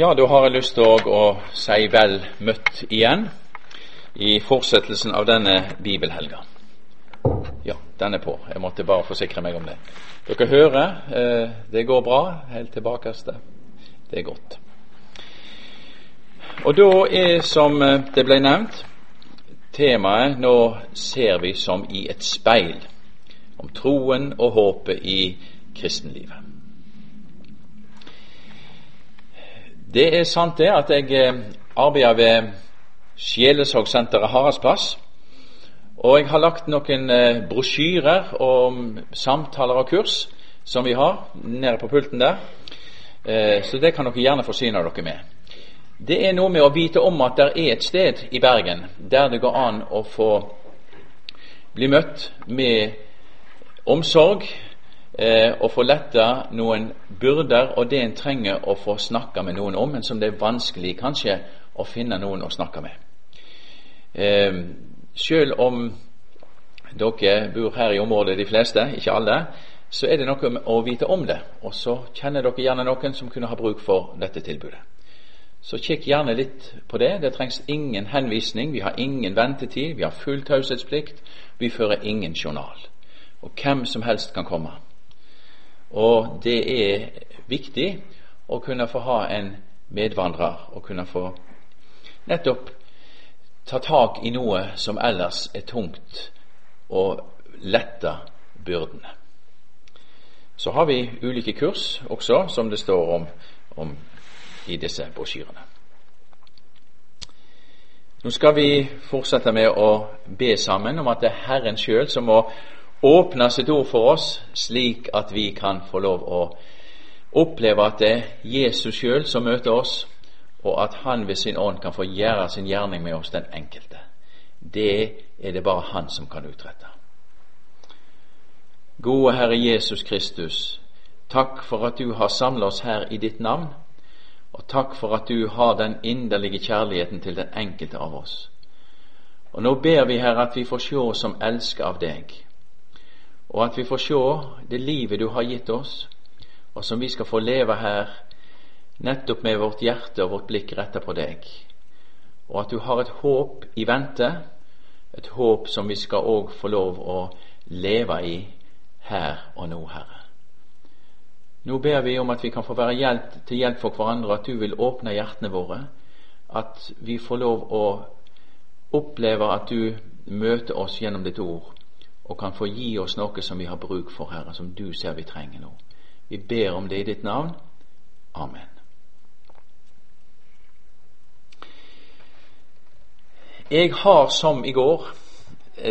Ja, da har jeg lyst til å si vel møtt igjen i fortsettelsen av denne bibelhelga. Ja, den er på. Jeg måtte bare forsikre meg om det. Dere hører, eh, det går bra helt tilbakeste. Det er godt. Og da er, som eh, det ble nevnt, temaet 'Nå ser vi som i et speil' om troen og håpet i kristenlivet. Det er sant det at jeg eh, arbeider ved Sjelesorgsenteret Haraldsplass. Og jeg har lagt noen eh, brosjyrer om samtaler og kurs som vi har nede på pulten der. Eh, så det kan dere gjerne forsyne dere med. Det er noe med å vite om at det er et sted i Bergen der det går an å få bli møtt med omsorg, eh, å få letta noen byrder og det en trenger å få snakka med noen om, men som det er vanskelig kanskje å finne noen å snakke med. Eh, selv om dere bor her i området, de fleste, ikke alle, så er det noe å vite om det. Og så kjenner dere gjerne noen som kunne ha bruk for dette tilbudet. Så kikk gjerne litt på det. Det trengs ingen henvisning. Vi har ingen ventetid. Vi har full taushetsplikt. Vi fører ingen journal. Og hvem som helst kan komme. Og det er viktig å kunne få ha en medvandrer og kunne få nettopp ta tak i noe som ellers er tungt, og lette byrdene. Så har vi ulike kurs også, som det står om, om i disse brosjyrene. Nå skal vi fortsette med å be sammen om at det er Herren sjøl som må åpne sitt ord for oss, slik at vi kan få lov å oppleve at det er Jesus sjøl som møter oss, og at Han ved sin ånd kan få gjøre sin gjerning med oss, den enkelte. Det er det bare Han som kan utrette. Gode Herre Jesus Kristus, takk for at du har samlet oss her i ditt navn, og takk for at du har den inderlige kjærligheten til den enkelte av oss. Og nå ber vi, Herre, at vi får se som elsker av deg, og at vi får se det livet du har gitt oss, og som vi skal få leve her nettopp med vårt hjerte og vårt blikk retta på deg, og at du har et håp i vente, et håp som vi skal òg få lov å leve i her og nå, Herre. Nå ber vi om at vi kan få være hjelp, til hjelp for hverandre, at du vil åpne hjertene våre, at vi får lov å oppleve at du møter oss gjennom ditt ord, og kan få gi oss noe som vi har bruk for, Herre, som du ser vi trenger nå. Vi ber om det i ditt navn. Amen. Jeg har som i går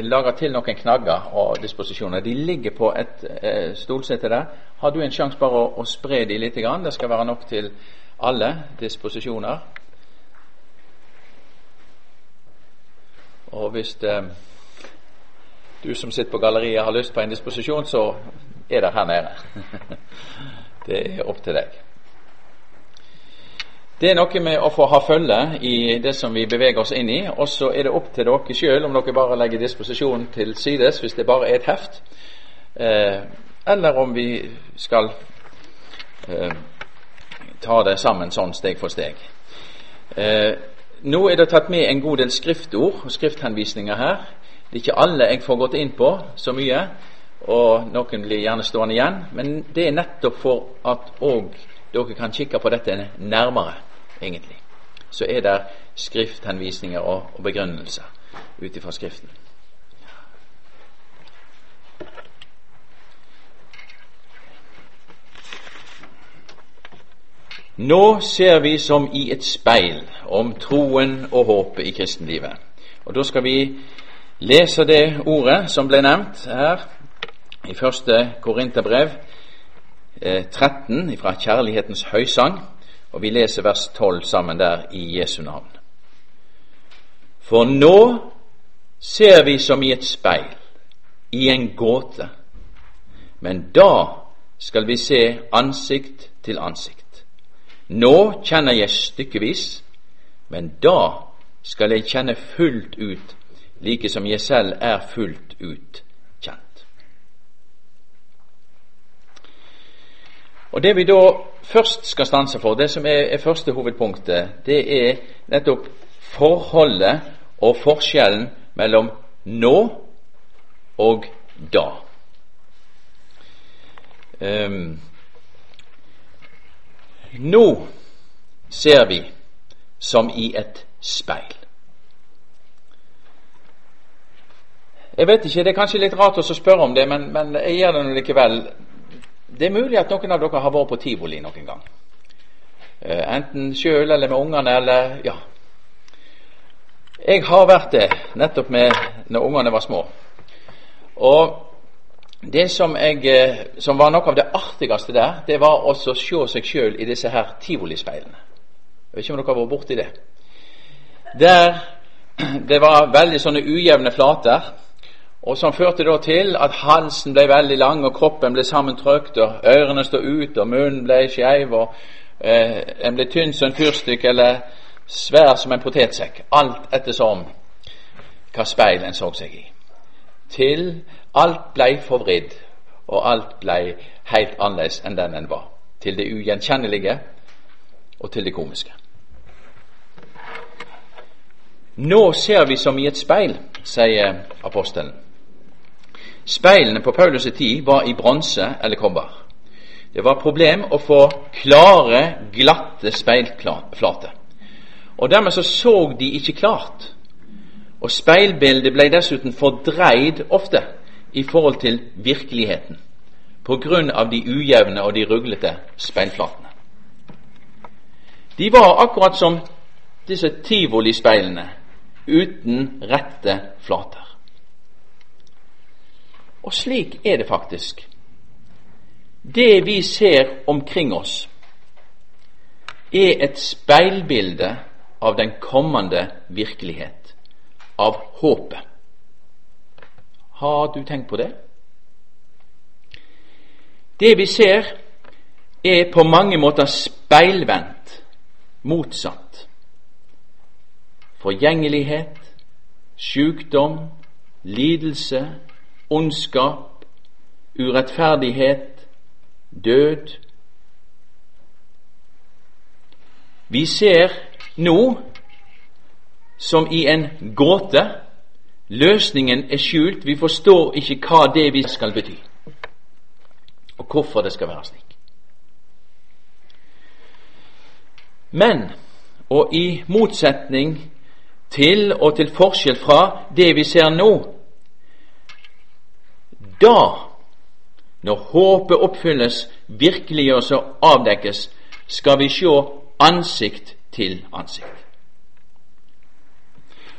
laga til noen knagger og disposisjoner. De ligger på et eh, stolsete der. Har du en sjanse bare å, å spre de litt? Grann? Det skal være nok til alle disposisjoner. Og hvis eh, du som sitter på galleriet har lyst på en disposisjon, så er det her nede. det er opp til deg. Det er noe med å få ha følge i det som vi beveger oss inn i, og så er det opp til dere sjøl om dere bare legger disposisjonen til sides hvis det bare er et heft, eh, eller om vi skal eh, ta det sammen sånn steg for steg. Eh, nå er det tatt med en god del skriftord og skrifthenvisninger her. Det er ikke alle jeg får gått inn på så mye, og noen blir gjerne stående igjen. Men det er nettopp for at òg dere kan kikke på dette nærmere, egentlig. Så er det skrifthenvisninger og, og begrunnelser ut ifra Skriften. Nå ser vi som i et speil om troen og håpet i kristenlivet. Og Da skal vi leser det ordet som ble nevnt her i første Korinterbrev eh, 13 fra Kjærlighetens høysang, og vi leser vers 12 sammen der i Jesu navn. For nå ser vi som i et speil, i en gåte, men da skal vi se ansikt til ansikt. Nå kjenner jeg stykkevis, men da skal jeg kjenne fullt ut like som jeg selv er fullt ut kjent. Og Det vi da først skal stanse for, det som er, er første hovedpunktet, det er nettopp forholdet og forskjellen mellom nå og da. Um, nå ser vi som i et speil. Jeg vet ikke, Det er kanskje litt rart å spørre om det, men, men jeg gjør det likevel. Det er mulig at noen av dere har vært på tivoli noen gang. Uh, enten sjøl eller med ungene, eller ja. Jeg har vært det nettopp med når ungene var små. Og det som, jeg, eh, som, var noe av det artigste der, det var også å se seg sjøl i disse her tivolispeilene. Jeg vet ikke om dere har vært borti det. Der det var veldig sånne ujevne flater, og som førte da til at halsen ble veldig lang, og kroppen ble sammentrykt, og ørene stod ut, og munnen ble skeiv, og eh, en ble tynn som en fyrstikk eller svær som en potetsekk. Alt ettersom hva speil en så seg i. Til alt blei forvridd, og alt blei helt annerledes enn den en var. Til det ugjenkjennelige og til det komiske. Nå ser vi som i et speil, sier apostelen. Speilene på Paulus' tid var i bronse eller kobber. Det var et problem å få klare, glatte speilflater. Og Dermed så, så de ikke klart. Og Speilbildet ble dessuten fordreid ofte i forhold til virkeligheten på grunn av de ujevne og de ruglete speilflatene. De var akkurat som disse tivolispeilene uten rette flater. Og slik er det faktisk. Det vi ser omkring oss, er et speilbilde av den kommende virkelighet, av håpet. Har du tenkt på det? Det vi ser, er på mange måter speilvendt, motsatt. Forgjengelighet, sykdom, lidelse, ondskap, urettferdighet, død. Vi ser nå som i en gåte. Løsningen er skjult. Vi forstår ikke hva det vi skal bety, og hvorfor det skal være slik. Men, og i motsetning til og til forskjell fra det vi ser nå, da, når håpet oppfylles, virkeliggjøres og avdekkes, skal vi se ansikt til ansikt.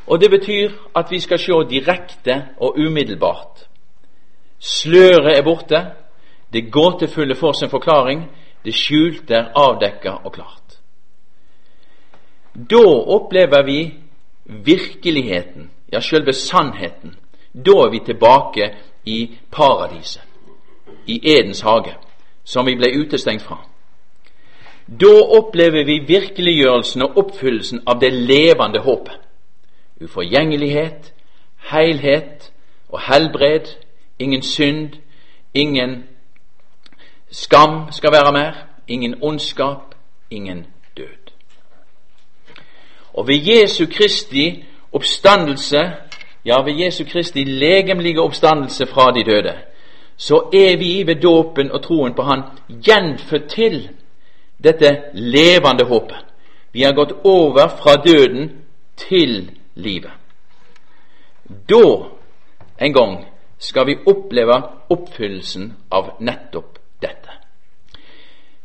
Og Det betyr at vi skal se direkte og umiddelbart. Sløret er borte, det gåtefulle får sin forklaring, det skjulte er avdekka og klart. Da opplever vi virkeligheten, ja, selve sannheten. Da er vi tilbake i paradiset, i Edens hage, som vi ble utestengt fra. Da opplever vi virkeliggjørelsen og oppfyllelsen av det levende håpet. Uforgjengelighet, heilhet og helbred, ingen synd, ingen skam skal være mer, ingen ondskap, ingen død. Og ved Jesu Kristi oppstandelse, ja, ved Jesu Kristi legemlige oppstandelse fra de døde, så er vi ved dåpen og troen på Han gjenfødt til dette levende håpet. Vi har gått over fra døden til livet. Da en gang skal vi oppleve oppfyllelsen av nettopp dette.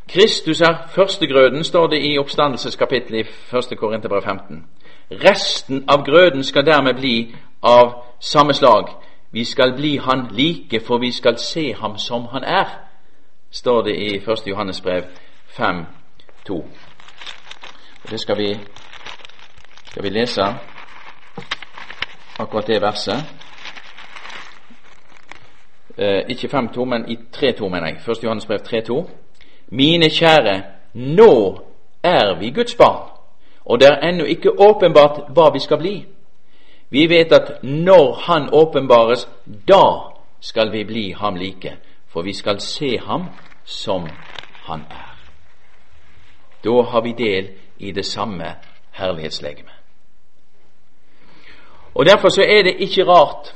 Kristus er førstegrøden, står det i oppstandelseskapittelet i 1. Korinterbrev 15. Resten av grøden skal dermed bli av samme slag. Vi skal bli Han like, for vi skal se Ham som Han er, står det i 1. Johannes brev 5, 2. Det skal vi, skal vi lese akkurat det verset. Eh, ikke 5-2, men i 3-2, mener jeg. 1. Johannes brev 3-2. Mine kjære, nå er vi Guds barn, og det er ennå ikke åpenbart hva vi skal bli. Vi vet at når Han åpenbares, da skal vi bli ham like, for vi skal se ham som han er. Da har vi del i det samme herlighetslegemet. Og Derfor så er det ikke rart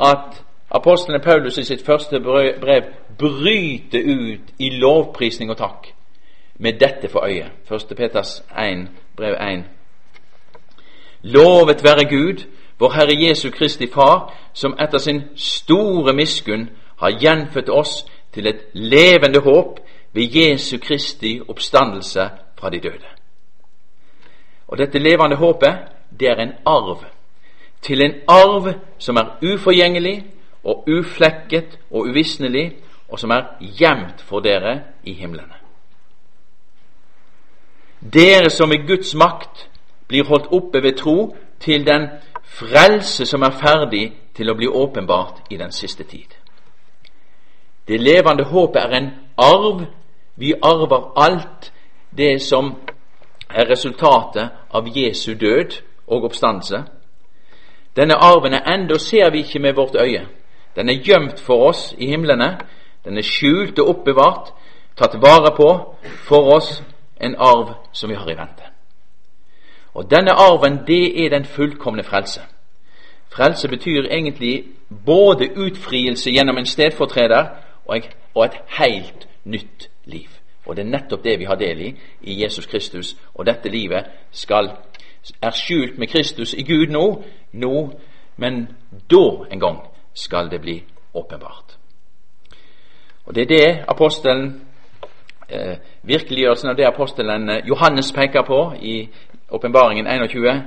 at apostelen Paulus i sitt første brev bryter ut i lovprisning og takk med dette for øye. 1. Peters 1, brev 1. Lovet være Gud, vår Herre Jesu Kristi Far, som etter sin store miskunn har gjenfødt oss til et levende håp ved Jesu Kristi oppstandelse fra de døde. Og dette levende håpet, det er en arv. Til en arv som er uforgjengelig og uflekket og uvisnelig, og som er gjemt for dere i himlene. Dere som i Guds makt blir holdt oppe ved tro til den frelse som er ferdig til å bli åpenbart i den siste tid. Det levende håpet er en arv. Vi arver alt det som er resultatet av Jesu død og oppstandelse. Denne arven er ennå ser vi ikke med vårt øye. Den er gjemt for oss i himlene. Den er skjult og oppbevart, tatt vare på for oss, en arv som vi har i vente. Og Denne arven, det er den fullkomne frelse. Frelse betyr egentlig både utfrielse gjennom en stedfortreder og et helt nytt liv. Og Det er nettopp det vi har del i i Jesus Kristus. Og dette livet skal, er skjult med Kristus i Gud nå, nå, men da en gang skal det bli åpenbart. Og Det er det apostelen eh, virkeliggjørelsen av det apostelen eh, Johannes peker på i åpenbaringen 21.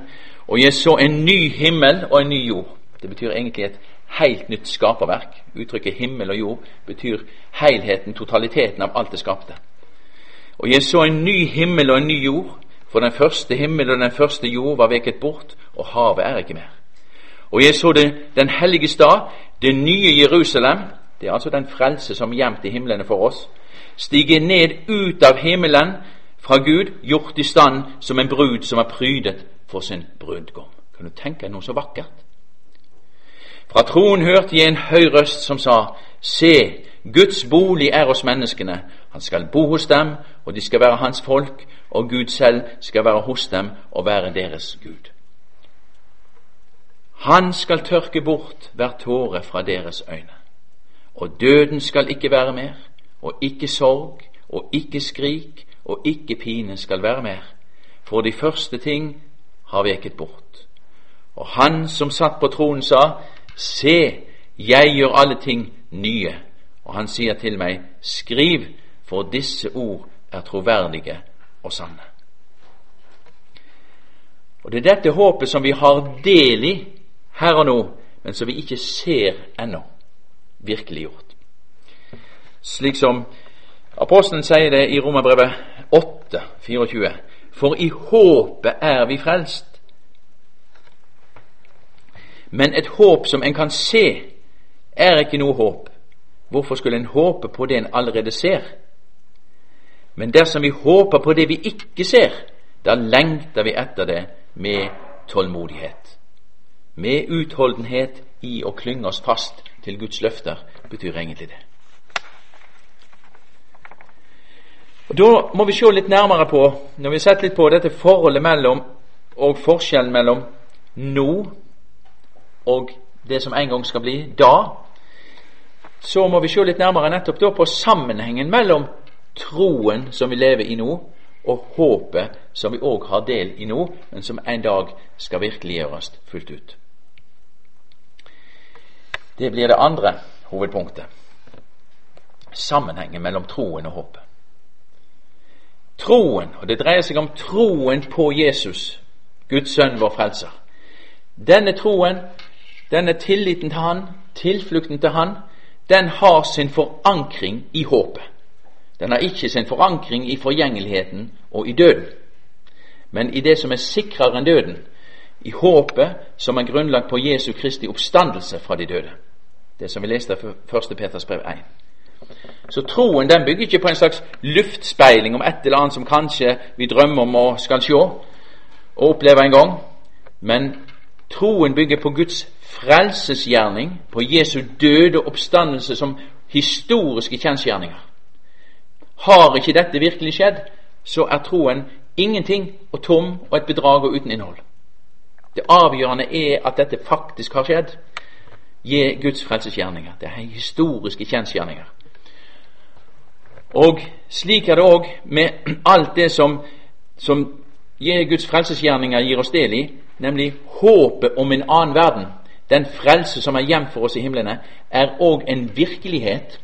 Og jeg så en ny himmel og en ny jord. Det betyr egentlig et helt nytt skaperverk. Uttrykket himmel og jord betyr helheten, totaliteten av alt det skapte. Og jeg så en ny himmel og en ny jord, for den første himmel og den første jord var veket bort, og havet er ikke mer. Og jeg så det, den hellige stad, det nye Jerusalem, det er altså den frelse som er gjemt i himlene for oss, stige ned ut av himmelen fra Gud, gjort i stand som en brud som er prydet for sin brudgom. Kan du tenke deg noe så vakkert? Fra troen hørte jeg en høy røst som sa, Se, Guds bolig er hos menneskene. Han skal bo hos dem, og de skal være hans folk, og Gud selv skal være hos dem og være deres Gud. Han skal tørke bort hver tåre fra deres øyne, og døden skal ikke være mer, og ikke sorg, og ikke skrik, og ikke pine skal være mer, for de første ting har veket bort. Og han som satt på tronen sa, Se, jeg gjør alle ting nye. Og han sier til meg, Skriv, for disse ord er troverdige og sanne. Og Det er dette håpet som vi har del i her og nå, men som vi ikke ser ennå virkeliggjort. Slik som apostelen sier det i Romerbrevet 8, 24. For i håpet er vi frelst. Men et håp som en kan se, er ikke noe håp. Hvorfor skulle en håpe på det en allerede ser? Men dersom vi håper på det vi ikke ser, da lengter vi etter det med tålmodighet. Med utholdenhet i å klynge oss fast til Guds løfter, betyr egentlig det. Og Da må vi se litt nærmere på, når vi har sett litt på dette forholdet mellom og forskjellen mellom nå og det som en gang skal bli da, så må vi se litt nærmere nettopp da på sammenhengen mellom troen som vi lever i nå, og håpet som vi òg har del i nå, men som en dag skal virkeliggjøres fullt ut. Det blir det andre hovedpunktet. Sammenhengen mellom troen og håpet. Troen, og det dreier seg om troen på Jesus, Guds sønn, vår frelser. Denne troen, denne tilliten til Han, tilflukten til Han, den har sin forankring i håpet. Den har ikke sin forankring i forgjengeligheten og i døden, men i det som er sikrere enn døden, i håpet som er grunnlagt på Jesu Kristi oppstandelse fra de døde. Det som vi leste i 1. Peters brev 1. Så troen den bygger ikke på en slags luftspeiling om et eller annet som kanskje vi drømmer om og skal se og oppleve en gang, men troen bygger på Guds frelsesgjerning, på Jesu døde oppstandelse som historiske kjensgjerninger. Har ikke dette virkelig skjedd, så er troen ingenting og tom og et bedrag og uten innhold. Det avgjørende er at dette faktisk har skjedd. Gi Guds frelsesgjerninger. Det er historiske kjensgjerninger. Og slik er det òg med alt det som, som Guds frelsesgjerninger gir oss del i, nemlig håpet om en annen verden. Den frelse som er gjemt for oss i himlene, er òg en virkelighet,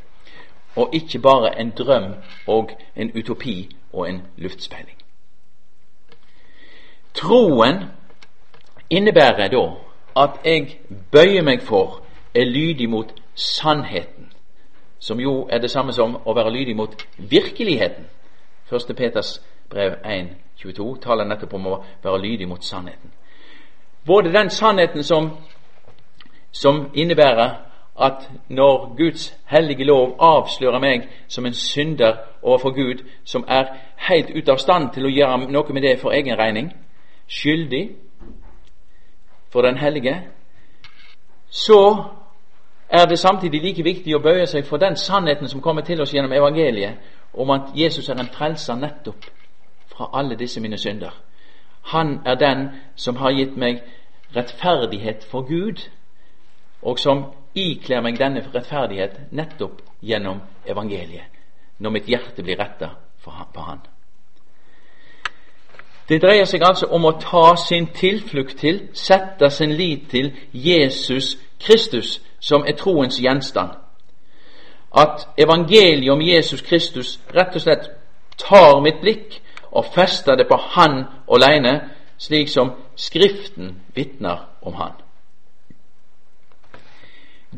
og ikke bare en drøm og en utopi og en luftspeiling. Troen innebærer da at jeg bøyer meg for, er lydig mot sannheten, som jo er det samme som å være lydig mot virkeligheten. 1. Peters brev 1, 22 taler nettopp om å være lydig mot sannheten. Både den sannheten som, som innebærer at når Guds hellige lov avslører meg som en synder overfor Gud, som er helt ute av stand til å gjøre noe med det for egen regning, skyldig for den hellige, så er det samtidig like viktig å bøye seg for den sannheten som kommer til oss gjennom evangeliet, om at Jesus er en frelser nettopp fra alle disse mine synder. Han er den som har gitt meg rettferdighet for Gud, og som ikler meg denne rettferdighet nettopp gjennom evangeliet, når mitt hjerte blir retta på Han. Det dreier seg altså om å ta sin tilflukt til, sette sin lit til Jesus Kristus, som er troens gjenstand. At evangeliet om Jesus Kristus rett og slett tar mitt blikk og fester det på Han alene, slik som Skriften vitner om Han.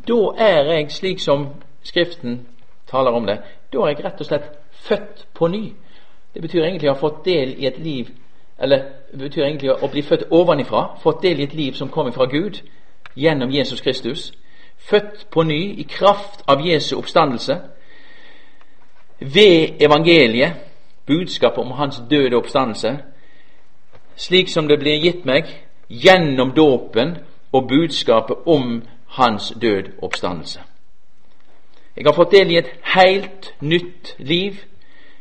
Da er jeg, slik som Skriften taler om det, da er jeg rett og slett født på ny. Det betyr egentlig å ha fått del i et liv eller det betyr egentlig å bli født ovenifra, fått del i et liv som kommer fra Gud gjennom Jesus Kristus. Født på ny i kraft av Jesu oppstandelse. Ved evangeliet, budskapet om hans døde oppstandelse, slik som det blir gitt meg gjennom dåpen og budskapet om hans død oppstandelse. Jeg har fått del i et helt nytt liv.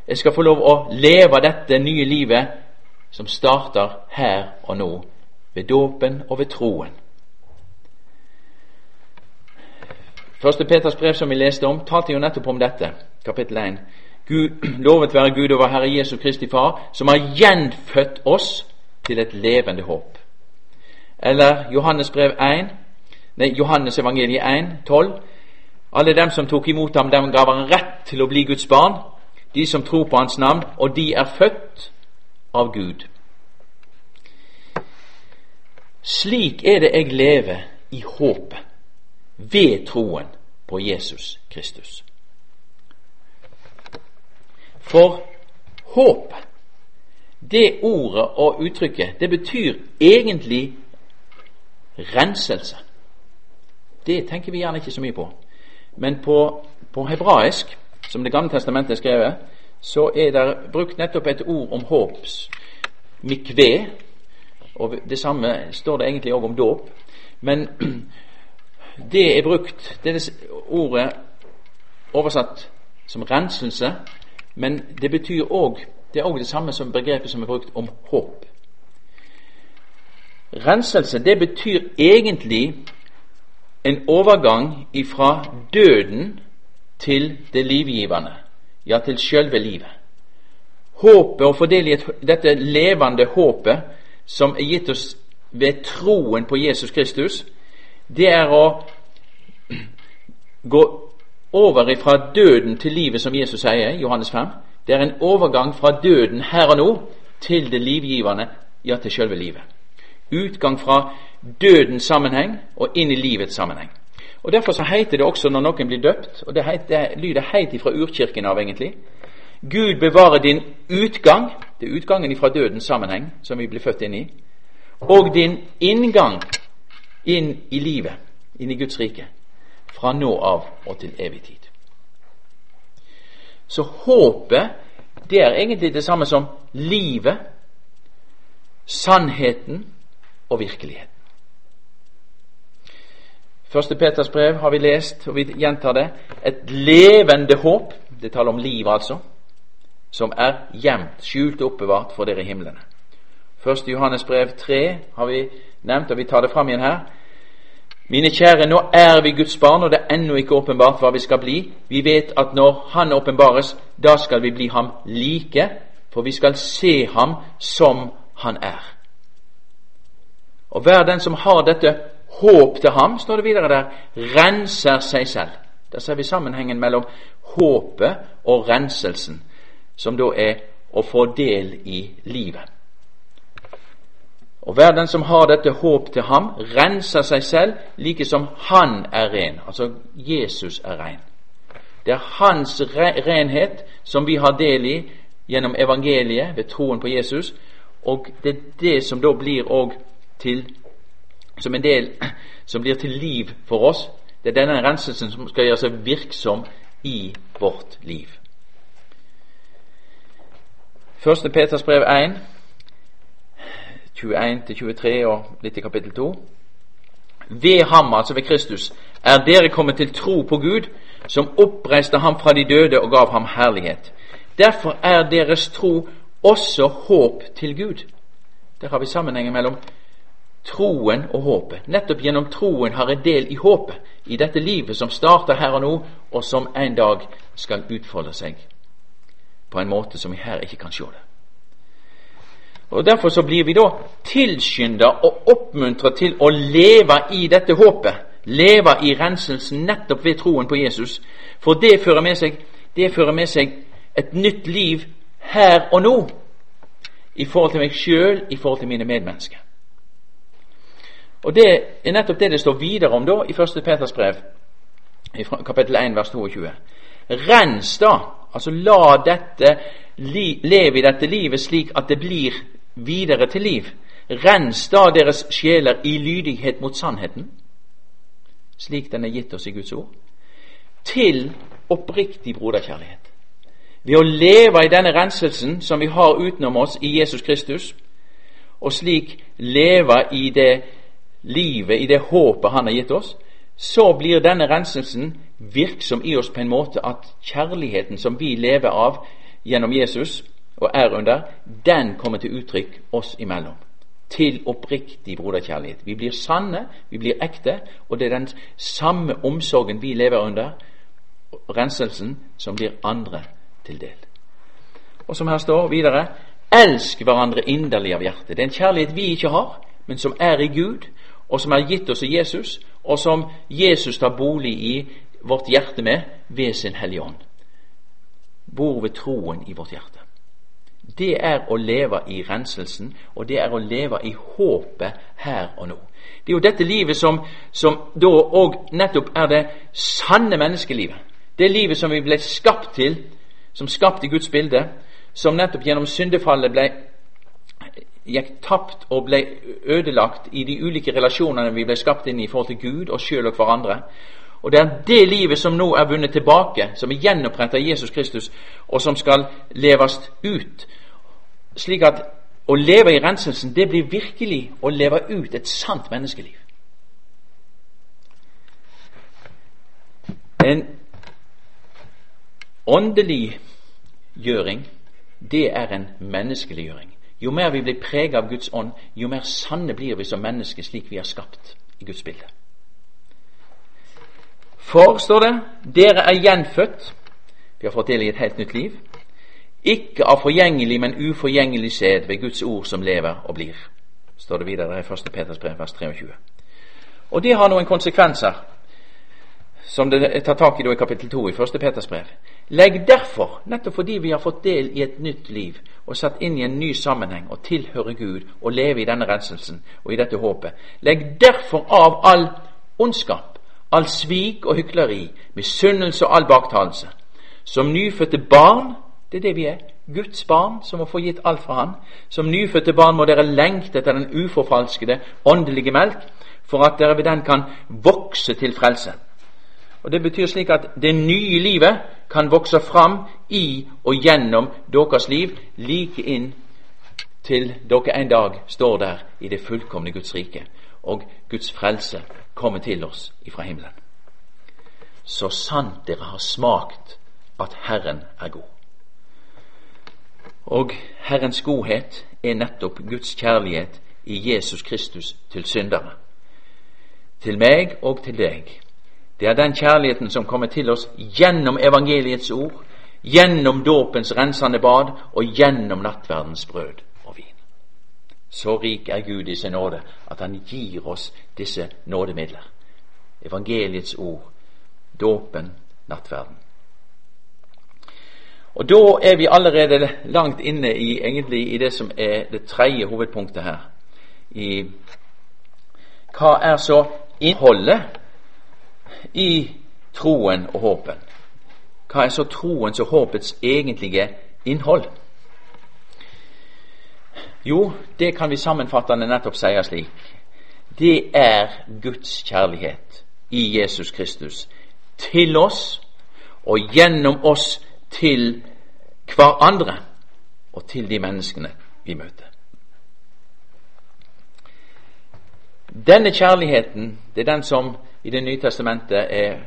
Jeg skal få lov å leve dette nye livet som starter her og nå, ved dåpen og ved troen. Første Peters brev, som vi leste om, talte jo nettopp om dette, kapittel 1. Gud, lovet være Gud og vår Herre Jesus Kristi Far, som har gjenfødt oss til et levende håp. Eller Johannes brev 1, nei, Johannes evangeliet 1, 12. Alle dem som tok imot ham, dem gav han rett til å bli Guds barn, de som tror på Hans navn, og de er født av Gud. Slik er det jeg lever i håpet, ved troen på Jesus Kristus. For håp, det ordet og uttrykket, det betyr egentlig renselse. Det tenker vi gjerne ikke så mye på. Men på, på hebraisk, som Det gamle testamentet er skrevet, så er det brukt nettopp et ord om håps, mikve, og det samme står det egentlig òg om dåp. Men det er brukt, det er ordet oversatt som renselse, men det betyr òg det er òg det samme som begrepet som er brukt om håp. Renselse, det betyr egentlig en overgang ifra døden til det livgivende ja, til sjølve livet. Håpet, del i dette levende håpet som er gitt oss ved troen på Jesus Kristus, det er å gå over fra døden til livet, som Jesus sier Johannes 5. Det er en overgang fra døden her og nå til det livgivende, ja, til selve livet. Utgang fra dødens sammenheng og inn i livets sammenheng. Og Derfor så heter det også når noen blir døpt, og det, heter, det lyder helt ifra urkirken av, egentlig Gud bevarer din utgang, det er utgangen ifra dødens sammenheng som vi blir født inn i, og din inngang inn i livet, inn i Guds rike, fra nå av og til evig tid. Så håpet, det er egentlig det samme som livet, sannheten og virkeligheten. Første Peters brev har vi lest, og vi gjentar det. Et levende håp. Det taler om livet altså. som er gjemt, skjult og oppbevart for dere i himlene. Første Johannes brev 3 har vi nevnt, og vi tar det fram igjen her. Mine kjære, nå er vi Guds barn, og det er ennå ikke åpenbart hva vi skal bli. Vi vet at når Han åpenbares, da skal vi bli ham like, for vi skal se ham som han er. Og hver den som har dette håp til ham, står det videre der, renser seg selv. Der ser vi sammenhengen mellom håpet og renselsen, som da er å få del i livet. Og hver den som har dette håp til ham, renser seg selv like som han er ren. Altså Jesus er ren. Det er hans renhet som vi har del i gjennom evangeliet ved troen på Jesus, og det er det som da blir òg til som en del som blir til liv for oss. Det er denne renselsen som skal gjøre seg virksom i vårt liv. Første Peters brev 1, 21-23 og litt i kapittel 2. Ved ham, altså ved Kristus, er dere kommet til tro på Gud, som oppreiste ham fra de døde og gav ham herlighet. Derfor er deres tro også håp til Gud. Der har vi sammenhengen mellom troen og håpet. Nettopp gjennom troen har jeg del i håpet, i dette livet som starter her og nå, og som en dag skal utfolde seg på en måte som vi her ikke kan se det. Og Derfor så blir vi da tilskynda og oppmuntra til å leve i dette håpet, leve i renselsen nettopp ved troen på Jesus, for det fører med seg, det fører med seg et nytt liv her og nå i forhold til meg sjøl, i forhold til mine medmennesker. Og Det er nettopp det det står videre om da i 1. Peters brev, i kapittel 1, vers 22. Rens da, altså la dette leve i dette livet slik at det blir videre til liv. Rens da deres sjeler i lydighet mot sannheten, slik den er gitt oss i Guds ord, til oppriktig broderkjærlighet. Ved å leve i denne renselsen som vi har utenom oss i Jesus Kristus, og slik leve i det livet, i det håpet Han har gitt oss, så blir denne renselsen virksom i oss på en måte at kjærligheten som vi lever av gjennom Jesus og er under, den kommer til uttrykk oss imellom. Til oppriktig broderkjærlighet. Vi blir sanne, vi blir ekte, og det er den samme omsorgen vi lever under, renselsen, som blir andre til del. Og som her står videre elsk hverandre inderlig av hjertet. Det er en kjærlighet vi ikke har, men som er i Gud, og som er gitt oss i Jesus, og som Jesus tar bolig i vårt hjerte med ved sin Hellige Ånd. Bor ved troen i vårt hjerte. Det er å leve i renselsen, og det er å leve i håpet her og nå. Det er jo dette livet som, som da òg nettopp er det sanne menneskelivet. Det livet som vi ble skapt til, som skapt i Guds bilde, som nettopp gjennom syndefallet ble gikk tapt og ble ødelagt i de ulike relasjonene vi ble skapt inn i i forhold til Gud og sjøl og hverandre. Og Det er det livet som nå er vunnet tilbake, som er gjenoppretta Jesus Kristus, og som skal leves ut. Slik at å leve i renselsen, det blir virkelig å leve ut et sant menneskeliv. En åndelig gjøring, det er en menneskeliggjøring. Jo mer vi blir preget av Guds ånd, jo mer sanne blir vi som mennesker slik vi er skapt i Guds bilde. For, står det, dere er gjenfødt. Vi har fått del i et helt nytt liv. Ikke av forgjengelig, men uforgjengelig sæd ved Guds ord som lever og blir. står det videre i 1. Peters brev, vers 23. Og det har noen konsekvenser som det tar tak i i kapittel 2 i 1. Peters brev. Legg derfor, nettopp fordi vi har fått del i et nytt liv og satt inn i en ny sammenheng og tilhører Gud og leve i denne renselsen og i dette håpet, legg derfor av all ondskap, all svik og hykleri, misunnelse og all baktalelse. Som nyfødte barn, det er det vi er, Guds barn som må få gitt alt fra Han. Som nyfødte barn må dere lengte etter den uforfalskede åndelige melk, for at dere ved den kan vokse til frelse. Og Det betyr slik at det nye livet kan vokse fram i og gjennom deres liv, like inn til dere en dag står der i det fullkomne Guds rike, og Guds frelse kommer til oss ifra himmelen. Så sant dere har smakt at Herren er god. Og Herrens godhet er nettopp Guds kjærlighet i Jesus Kristus til syndere. Til meg og til deg. Det er den kjærligheten som kommer til oss gjennom evangeliets ord, gjennom dåpens rensende bad og gjennom nattverdens brød og vin. Så rik er Gud i sin nåde at han gir oss disse nådemidler. Evangeliets ord, dåpen, nattverden. Og Da er vi allerede langt inne i, egentlig, i det som er det tredje hovedpunktet her. I, hva er så innholdet i troen og håpen? Hva er så troens og håpets egentlige innhold? Jo, det kan vi sammenfattende nettopp si slik. Det er Guds kjærlighet i Jesus Kristus til oss og gjennom oss til hverandre og til de menneskene vi møter. Denne kjærligheten det er den som i Det nye testamentet er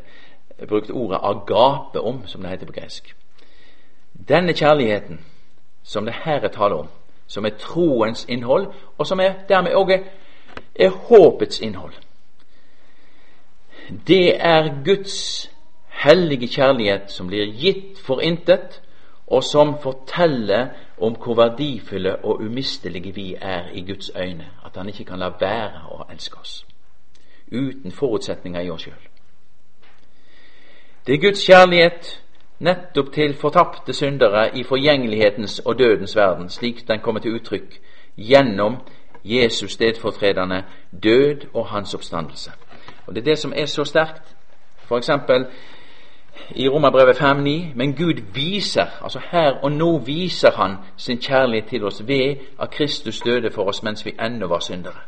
brukt ordet agape om, som det heter på gresk. Denne kjærligheten som det her er tale om, som er troens innhold, og som er dermed òg er, er håpets innhold. Det er Guds hellige kjærlighet som blir gitt for intet, og som forteller om hvor verdifulle og umistelige vi er i Guds øyne. At Han ikke kan la være å elske oss uten forutsetninger i oss sjøl. Det er Guds kjærlighet nettopp til fortapte syndere i forgjengelighetens og dødens verden, slik den kommer til uttrykk gjennom Jesus stedfortredende død og hans oppstandelse. Og Det er det som er så sterkt. For eksempel i Romerbrevet 5,9. Men Gud viser, altså her og nå viser Han sin kjærlighet til oss ved at Kristus døde for oss mens vi ennå var syndere.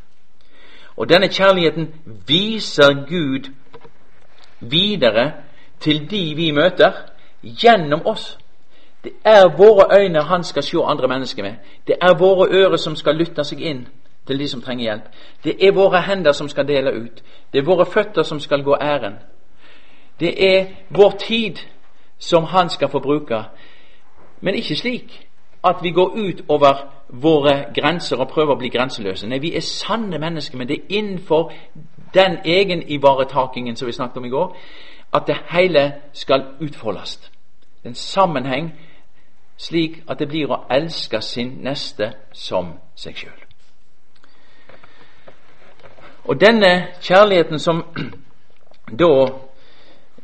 Og denne kjærligheten viser Gud videre til de vi møter, gjennom oss. Det er våre øyne Han skal se andre mennesker med. Det er våre ører som skal lytte seg inn til de som trenger hjelp. Det er våre hender som skal dele ut. Det er våre føtter som skal gå æren. Det er vår tid som Han skal få bruke, men ikke slik at vi går ut over våre grenser og prøver å bli grenseløse. Nei, vi er sanne mennesker, men det er innenfor den egenivaretakingen som vi snakket om i går, at det hele skal utfoldes. En sammenheng slik at det blir å elske sin neste som seg sjøl. Og denne kjærligheten som da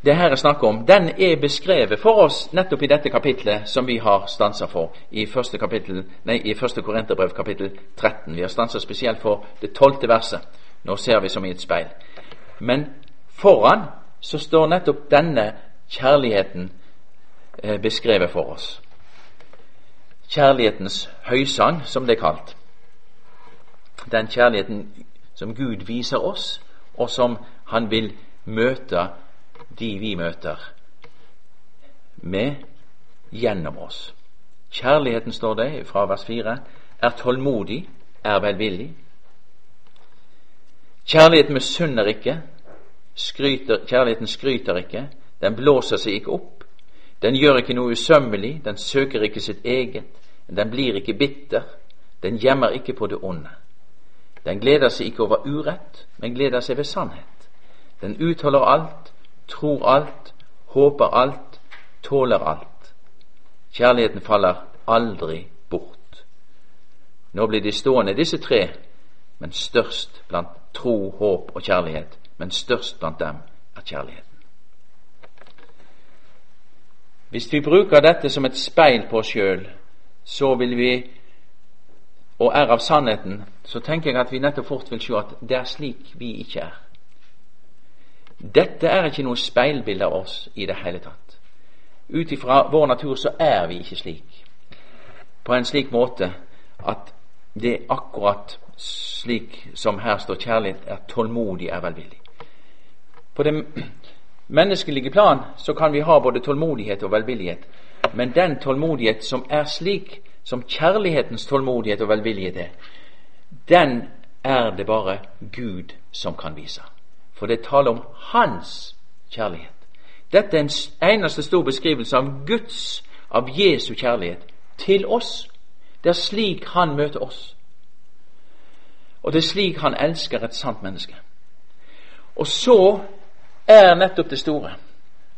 det her er snakk om, den er beskrevet for oss nettopp i dette kapitlet som vi har stansa for i første, kapittel, nei, i første Korinterbrev kapittel 13. Vi har stansa spesielt for det tolvte verset. Nå ser vi som i et speil. Men foran så står nettopp denne kjærligheten eh, beskrevet for oss. Kjærlighetens høysang, som det er kalt. Den kjærligheten som Gud viser oss, og som Han vil møte de vi møter, med gjennom oss. Kjærligheten, står det fra vers 4, er tålmodig, er velvillig. Kjærligheten misunner ikke, skryter, kjærligheten skryter ikke, den blåser seg ikke opp, den gjør ikke noe usømmelig, den søker ikke sitt eget, den blir ikke bitter, den gjemmer ikke på det onde. Den gleder seg ikke over urett, men gleder seg ved sannhet. Den utholder alt, tror alt, håper alt, tåler alt. Kjærligheten faller aldri bort. Nå blir de stående, disse tre, men størst blant tro, håp og kjærlighet. Men størst blant dem er kjærligheten. Hvis vi bruker dette som et speil på oss sjøl, så vil vi, og er av sannheten, så tenker jeg at vi nettopp fort vil se at det er slik vi ikke er. Dette er ikke noe speilbilde av oss i det hele tatt. Ut ifra vår natur så er vi ikke slik. På en slik måte at det er akkurat slik som her står kjærlighet, er tålmodig, er velvillig. På det menneskelige plan så kan vi ha både tålmodighet og velvillighet, men den tålmodighet som er slik som kjærlighetens tålmodighet og velvillighet er, den er det bare Gud som kan vise for det taler om Hans kjærlighet. Dette er en eneste stor beskrivelse av Guds, av Jesu kjærlighet til oss Det er slik han møter oss. Og det er slik han elsker et sant menneske. Og så er nettopp det store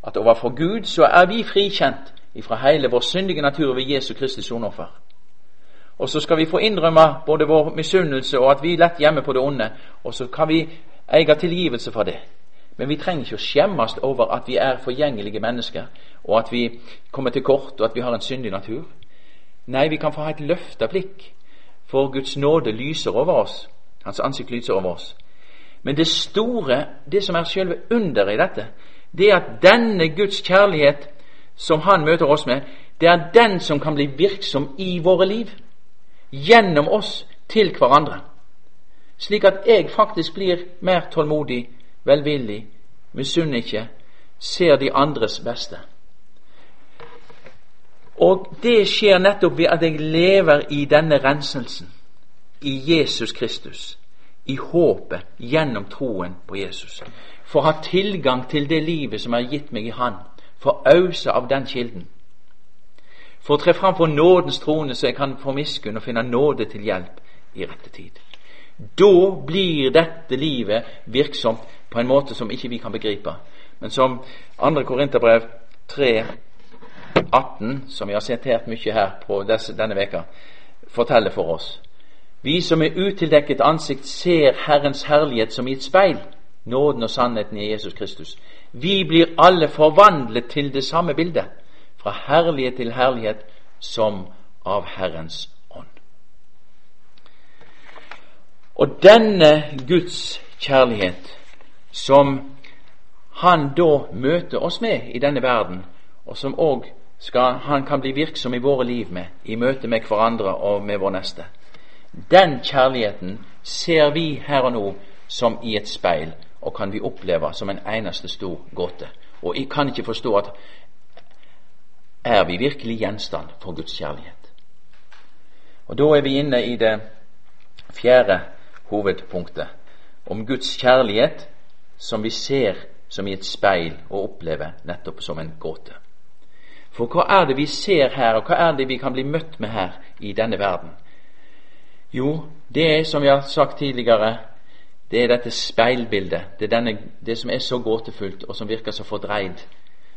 at overfor Gud så er vi frikjent ifra hele vår syndige natur ved Jesu Kristi soneoffer. Og så skal vi få innrømme både vår misunnelse og at vi lett hjemme på det onde, og så kan vi eie tilgivelse for det. Men vi trenger ikke å skjemmes over at vi er forgjengelige mennesker, og at vi kommer til kort, og at vi har en syndig natur. Nei, vi kan få ha et løfta blikk, for Guds nåde lyser over oss. Hans ansikt lyser over oss. Men det store, det som er selve underet i dette, det er at denne Guds kjærlighet som Han møter oss med, det er den som kan bli virksom i våre liv. Gjennom oss til hverandre. Slik at jeg faktisk blir mer tålmodig, velvillig, misunner ikke, ser de andres beste. Og det skjer nettopp ved at jeg lever i denne renselsen, i Jesus Kristus, i håpet gjennom troen på Jesus. For å ha tilgang til det livet som er gitt meg i Han, for å ause av den kilden. For å tre fram for nådens trone, så jeg kan få miskunn og finne nåde til hjelp i rette tid. Da blir dette livet virksomt på en måte som ikke vi kan begripe, men som 2. Korinterbrev 3 18, som vi har sitert mye her på denne veka, forteller for oss. Vi som er utildekket ansikt ser Herrens herlighet som i et speil, nåden og sannheten i Jesus Kristus. Vi blir alle forvandlet til det samme bildet, fra herlighet til herlighet, som av Herrens ånd. Og denne Guds kjærlighet, som Han da møter oss med i denne verden, og som òg han kan bli virksom i våre liv med, i møte med hverandre og med vår neste. Den kjærligheten ser vi her og nå som i et speil, og kan vi oppleve som en eneste stor gåte. Og jeg kan ikke forstå at er vi virkelig gjenstand for Guds kjærlighet. Og Da er vi inne i det fjerde hovedpunktet, om Guds kjærlighet som vi ser som i et speil og opplever nettopp som en gåte. For hva er det vi ser her, og hva er det vi kan bli møtt med her i denne verden? Jo, det er, som vi har sagt tidligere, det er dette speilbildet. Det er denne, det som er så gåtefullt, og som virker så fordreid.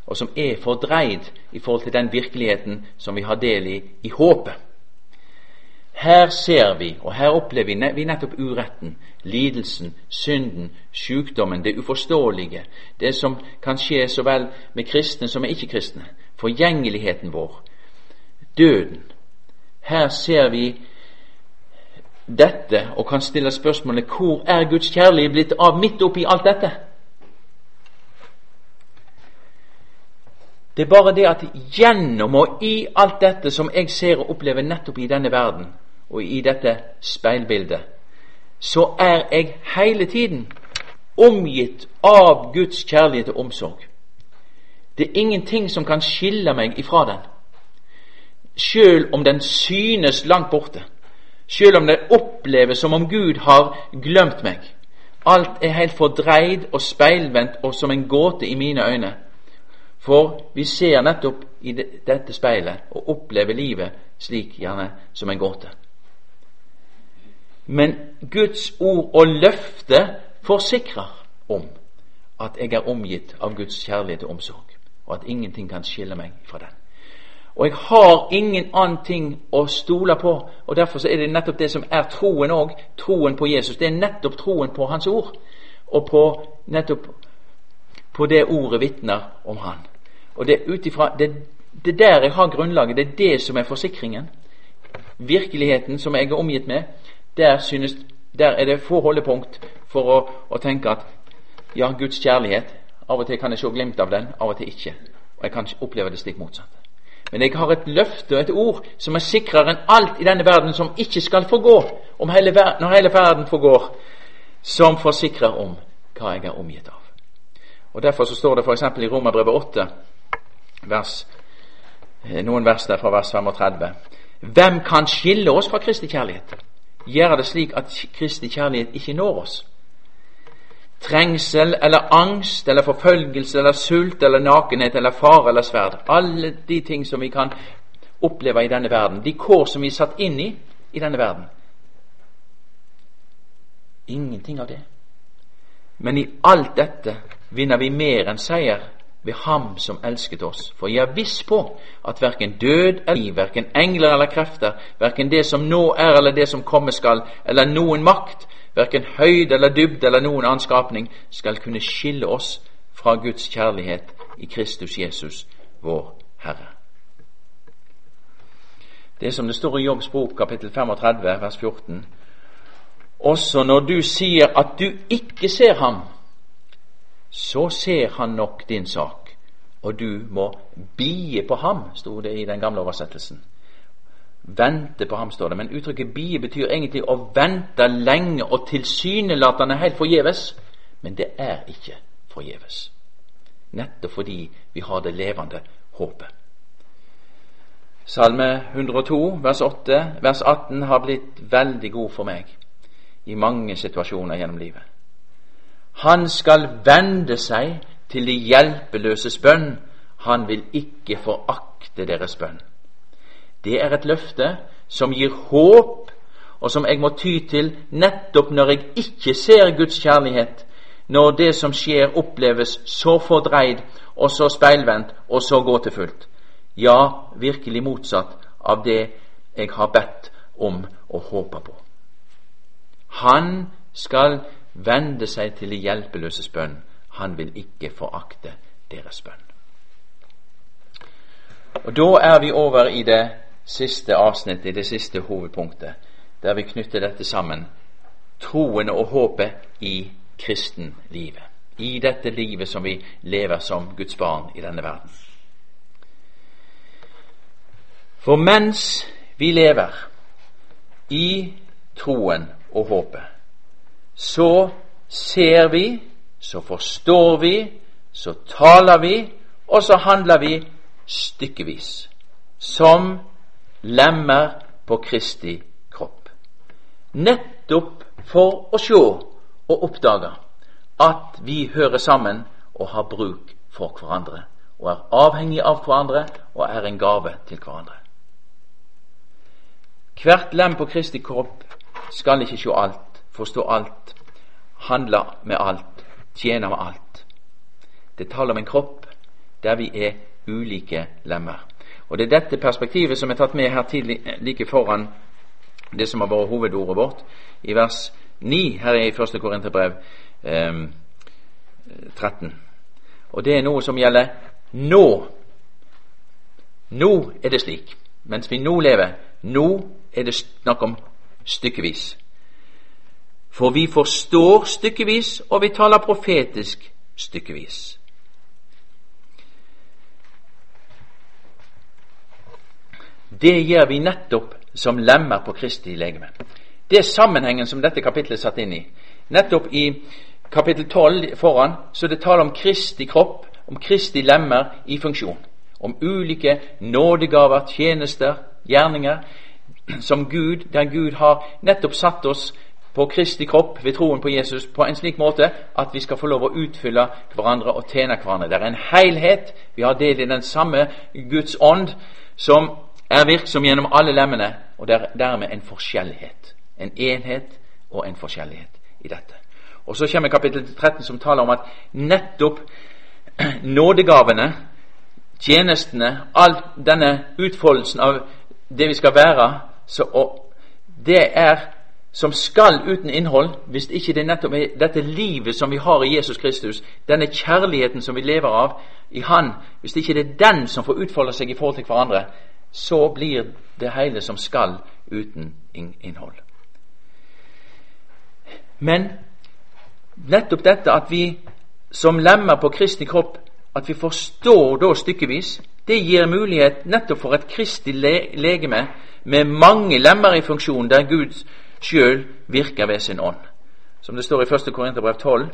Og som er fordreid i forhold til den virkeligheten som vi har del i i håpet. Her ser vi, og her opplever vi nettopp uretten, lidelsen, synden, sykdommen, det uforståelige, det som kan skje så vel med kristne som med ikke-kristne forgjengeligheten vår, døden. Her ser vi dette og kan stille spørsmålet hvor er Guds kjærlighet blitt av midt oppi alt dette? Det er bare det at gjennom og i alt dette som jeg ser og opplever nettopp i denne verden, og i dette speilbildet, så er jeg hele tiden omgitt av Guds kjærlighet og omsorg. Det er ingenting som kan skille meg ifra den. Sjøl om den synes langt borte. Sjøl om det oppleves som om Gud har glemt meg. Alt er helt fordreid og speilvendt og som en gåte i mine øyne. For vi ser nettopp i dette speilet og opplever livet slik gjerne som en gåte. Men Guds ord og løfte forsikrer om at jeg er omgitt av Guds kjærlighet og omsorg og at ingenting kan skille meg fra den. Og jeg har ingen annen ting å stole på, og derfor er det nettopp det som er troen òg, troen på Jesus. Det er nettopp troen på Hans ord, og på nettopp på det ordet vitner om Han. Og det er ut ifra det, det der jeg har grunnlaget, det er det som er forsikringen. Virkeligheten som jeg er omgitt med, der, synes, der er det få holdepunkt for å, å tenke at ja, Guds kjærlighet av og til kan jeg se glimt av den, av og til ikke. Og jeg kan oppleve det stikk motsatt. Men jeg har et løfte og et ord som er sikrere enn alt i denne verden som ikke skal forgå, hele ver når hele verden forgår, som forsikrer om hva jeg er omgitt av. Og Derfor så står det f.eks. i Romerbrevet 8, vers, eh, noen vers der fra vers 35. Hvem kan skille oss fra Kristi kjærlighet? Gjøre det slik at Kristi kjærlighet ikke når oss? trengsel eller angst eller forfølgelse eller sult eller nakenhet eller fare eller sverd. Alle de ting som vi kan oppleve i denne verden, de kår som vi er satt inn i i denne verden. Ingenting av det. Men i alt dette vinner vi mer enn seier ved Ham som elsket oss. For jeg er viss på at verken død eller liv, verken engler eller krefter, verken det som nå er eller det som komme skal, eller noen makt, verken høyde eller dybde eller noen annen skapning, skal kunne skille oss fra Guds kjærlighet i Kristus Jesus, vår Herre. Det som det står i Jobbs bok kapittel 35 vers 14. Også når du sier at du ikke ser ham, så ser han nok din sak, og du må bie på ham, sto det i den gamle oversettelsen. Vente på ham, står det. Men uttrykket bie betyr egentlig å vente lenge og tilsynelatende helt forgjeves. Men det er ikke forgjeves. Nettopp fordi vi har det levende håpet. Salme 102, vers, 8, vers 18 har blitt veldig god for meg i mange situasjoner gjennom livet. Han skal vende seg til de hjelpeløses bønn. Han vil ikke forakte deres bønn. Det er et løfte som gir håp, og som jeg må ty til nettopp når jeg ikke ser Guds kjærlighet, når det som skjer, oppleves så fordreid og så speilvendt og så gåtefullt. Ja, virkelig motsatt av det jeg har bedt om og håpa på. Han skal vende seg til de hjelpeløses bønn. Han vil ikke forakte deres bønn. Og Da er vi over i det siste avsnittet, det siste hovedpunktet, der vi knytter dette sammen. Troen og håpet i kristenlivet. I dette livet som vi lever som Guds barn i denne verden. For mens vi lever i troen og håpet, så ser vi, så forstår vi, så taler vi, og så handler vi stykkevis. Som lemmer på Kristi kropp. Nettopp for å se og oppdage at vi hører sammen og har bruk for hverandre. Og er avhengig av hverandre og er en gave til hverandre. Hvert lem på Kristi kropp skal ikke se alt, forstå alt, handle med alt, tjene med alt. Det taler om en kropp der vi er ulike lemmer. Og Det er dette perspektivet som er tatt med her tidlig, like foran det som har vært hovedordet vårt, i vers 9 her i 1. Korinterbrev eh, 13. Og det er noe som gjelder nå. Nå er det slik. Mens vi nå lever, nå er det snakk om stykkevis. For vi forstår stykkevis, og vi taler profetisk stykkevis. Det gjør vi nettopp som lemmer på Kristi legeme. Det er sammenhengen som dette kapitlet er satt inn i. Nettopp i kapittel 12 foran så det taler om Kristi kropp, om Kristi lemmer i funksjon. Om ulike nådegaver, tjenester, gjerninger som Gud, der Gud har nettopp satt oss på Kristi kropp ved troen på Jesus på en slik måte at vi skal få lov å utfylle hverandre og tjene hverandre. Det er en helhet. Vi har del i den samme Guds ånd som er virksom gjennom alle lemmene, og det er dermed en forskjellighet. En enhet og en forskjellighet i dette. Og Så kommer kapittel 13 som taler om at nettopp nådegavene, tjenestene, all denne utfoldelsen av det vi skal være, så, det er som skal uten innhold, hvis ikke det er nettopp dette livet som vi har i Jesus Kristus, denne kjærligheten som vi lever av i Han, hvis ikke det er den som får utfolde seg i forhold til hverandre, så blir det hele som skal uten innhold. Men nettopp dette at vi som lemmer på Kristi kropp, at vi forstår da stykkevis, det gir mulighet nettopp for et kristig legeme med mange lemmer i funksjon, der Gud sjøl virker ved sin ånd. Som det står i 1. Korinterbrev 12,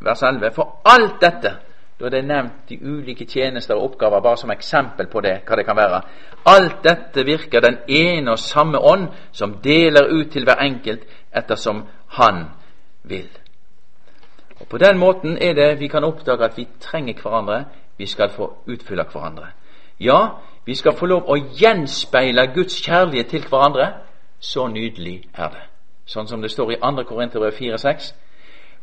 vers 11. For alt dette, da det nevnt de ulike tjenester og oppgaver bare som eksempel på det, hva det kan være. Alt dette virker den ene og samme ånd, som deler ut til hver enkelt ettersom Han vil. Og På den måten er det vi kan oppdage at vi trenger hverandre, vi skal få utfylle hverandre. Ja, Vi skal få lov å gjenspeile Guds kjærlighet til hverandre. Så nydelig er det. Sånn som det står i 2. Korinterbrev 4,6.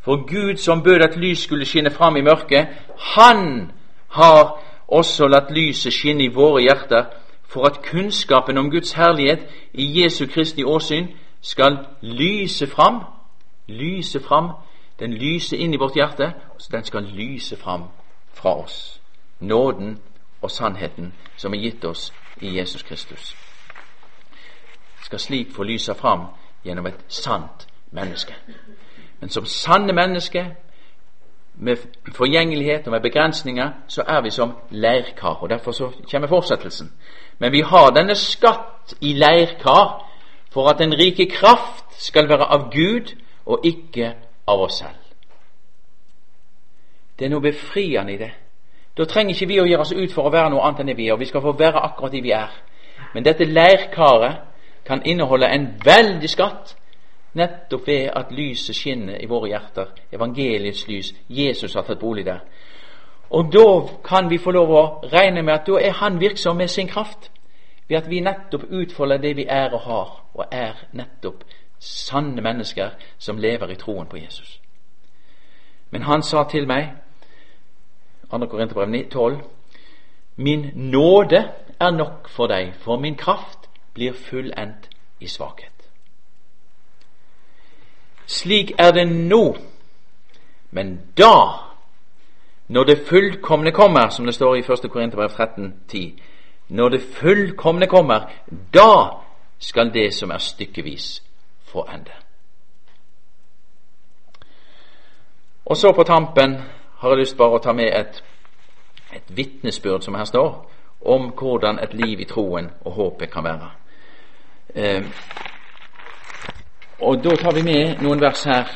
For Gud som bød at lys skulle skinne fram i mørket, han har også latt lyset skinne i våre hjerter, for at kunnskapen om Guds herlighet i Jesu Kristi åsyn skal lyse fram. Lyse fram. Den lyser inn i vårt hjerte, så den skal lyse fram fra oss. Nåden og sannheten som er gitt oss i Jesus Kristus. Skal slik få lyse fram gjennom et sant menneske. Men som sanne mennesker med forgjengelighet og med begrensninger, så er vi som leirkar. og Derfor så kommer fortsettelsen. Men vi har denne skatt i leirkar for at den rike kraft skal være av Gud og ikke av oss selv. Det er noe befriende i det. Da trenger ikke vi å gjøre oss ut for å være noe annet enn det vi er. og Vi skal få være akkurat de vi er. Men dette leirkaret kan inneholde en veldig skatt nettopp ved at lyset skinner i våre hjerter. Evangeliets lys. Jesus har tatt bolig der. Og da kan vi få lov å regne med at da er Han virksom med sin kraft. Ved at vi nettopp utfolder det vi er og har, og er nettopp sanne mennesker som lever i troen på Jesus. Men han sa til meg, 2. Korinterbrev 12, Min nåde er nok for deg, for min kraft blir fullendt i svakhet. Slik er det nå, men da, når det fullkomne kommer, som det står i 1. Korinterbrev 13,10, når det fullkomne kommer, da skal det som er stykkevis, få ende. Og så på tampen har jeg lyst bare å ta med et, et vitnesbyrd, som her står, om hvordan et liv i troen og håpet kan være. Eh, og Da tar vi med noen vers her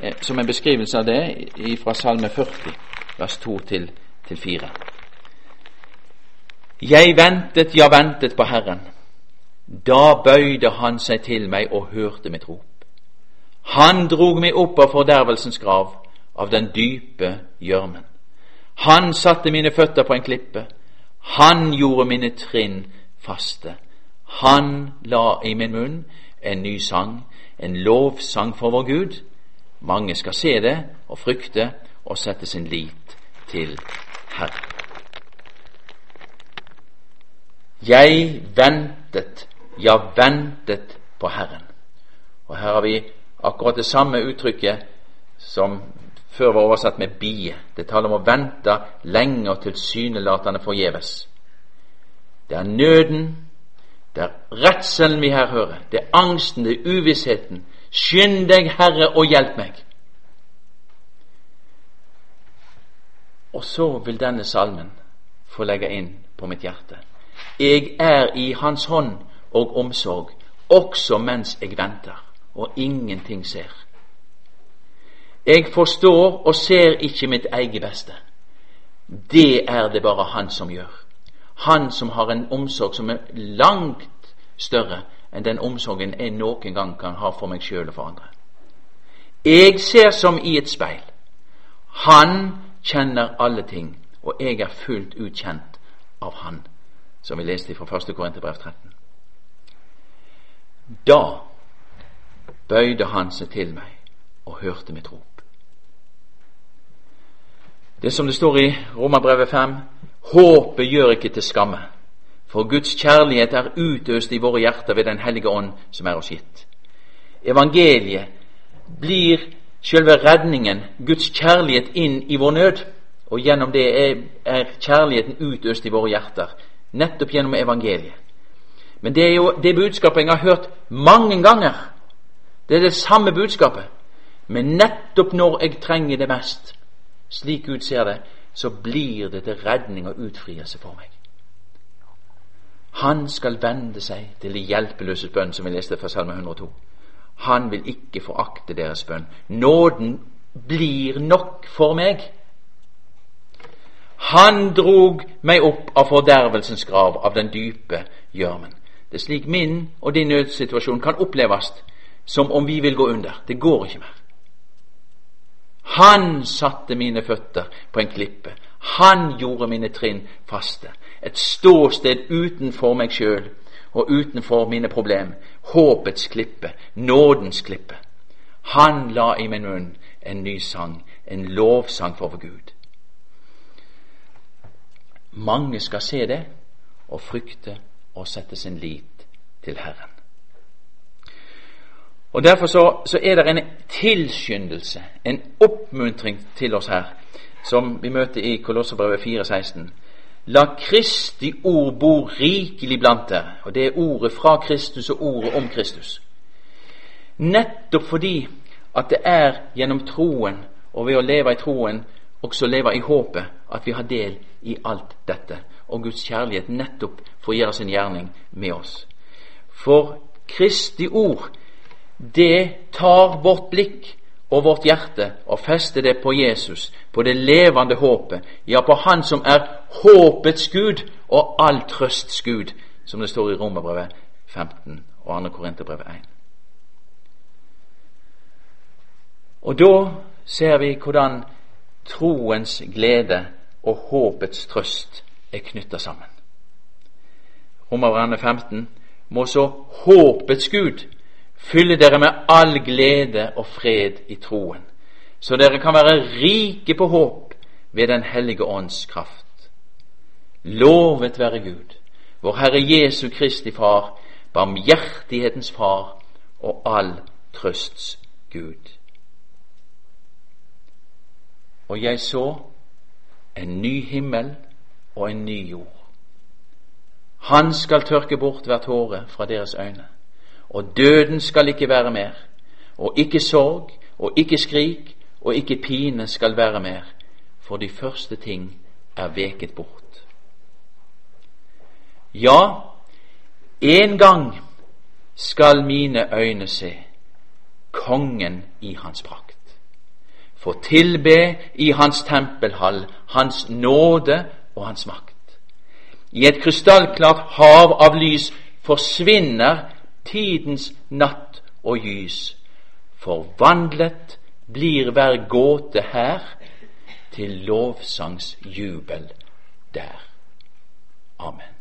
eh, som en beskrivelse av det fra Salme 40, vers 2 til, til 4. Jeg ventet, ja, ventet på Herren. Da bøyde Han seg til meg og hørte mitt rop. Han drog meg opp av fordervelsens grav, av den dype gjørmen. Han satte mine føtter på en klippe. Han gjorde mine trinn faste. Han la i min munn en ny sang, en lovsang for vår Gud. Mange skal se det og frykte og sette sin lit til Herren. Jeg ventet, ja, ventet på Herren. Og her har vi akkurat det samme uttrykket som før var oversatt med bie. Det taler om å vente lenge og tilsynelatende forgjeves. Det er nøden, det er redselen vi her hører. Det er angsten, det er uvissheten. Skynd deg, Herre, og hjelp meg. Og så vil denne salmen få legge inn på mitt hjerte. Jeg er i Hans hånd og omsorg, også mens jeg venter og ingenting ser. Jeg forstår og ser ikke mitt eget beste. Det er det bare Han som gjør. Han som har en omsorg som er langt større enn den omsorgen jeg noen gang kan ha for meg sjøl og for andre. Jeg ser som i et speil. Han kjenner alle ting, og jeg er fullt ut kjent av Han, som vi leste fra 1. Korinterbrev 13. Da bøyde han seg til meg og hørte mitt rop. Det som det står i Romerbrevet 5 Håpet gjør ikke til skamme, for Guds kjærlighet er utøst i våre hjerter ved Den hellige ånd som er oss gitt. Evangeliet blir selve redningen, Guds kjærlighet inn i vår nød. Og gjennom det er, er kjærligheten utøst i våre hjerter, nettopp gjennom evangeliet. Men det er jo det budskapet jeg har hørt mange ganger. Det er det samme budskapet. Men nettopp når jeg trenger det mest, slik Gud ser det, så blir det til redning og utfrielse for meg. Han skal vende seg til de hjelpeløse bønn, som vi leste fra Salme 102. Han vil ikke forakte deres bønn. Nåden blir nok for meg. Han drog meg opp av fordervelsens grav, av den dype gjørmen. Det er slik min og din nødsituasjon kan oppleves som om vi vil gå under. Det går ikke mer. Han satte mine føtter på en klippe. Han gjorde mine trinn faste. et ståsted utenfor meg sjøl og utenfor mine problem. Håpets klippe, nådens klippe. Han la i min munn en ny sang, en lovsang for vår Gud. Mange skal se det og frykte og sette sin lit til Herren. Og Derfor så, så er det en tilskyndelse, en oppmuntring til oss her, som vi møter i Kolosserbrevet 4,16. La Kristi ord bo rikelig blant dere. Og det er ordet fra Kristus og ordet om Kristus. Nettopp fordi at det er gjennom troen og ved å leve i troen, også leve i håpet, at vi har del i alt dette. Og Guds kjærlighet nettopp får gjøre sin gjerning med oss. For Kristi ord, det tar vårt blikk og vårt hjerte og fester det på Jesus, på det levende håpet, ja, på Han som er håpets Gud og all trøsts Gud, som det står i Romerbrevet 15 og 2. Korinterbrevet 1. Og da ser vi hvordan troens glede og håpets trøst er knytta sammen. Romerbrevet 15 må så håpets Gud fylle dere med all glede og fred i troen, så dere kan være rike på håp ved Den hellige ånds kraft. Lovet være Gud, vår Herre Jesu Kristi Far, barmhjertighetens Far og all trøsts Gud. Og jeg så en ny himmel og en ny jord. Han skal tørke bort hver tåre fra deres øyne, og døden skal ikke være mer, og ikke sorg og ikke skrik og ikke pine skal være mer, for de første ting er veket bort. Ja, en gang skal mine øyne se kongen i hans prakt få tilbe i hans tempelhall, hans nåde og hans makt. I et krystallklart hav av lys forsvinner tidens natt og gys. Forvandlet blir hver gåte her til lovsangsjubel der. Amen.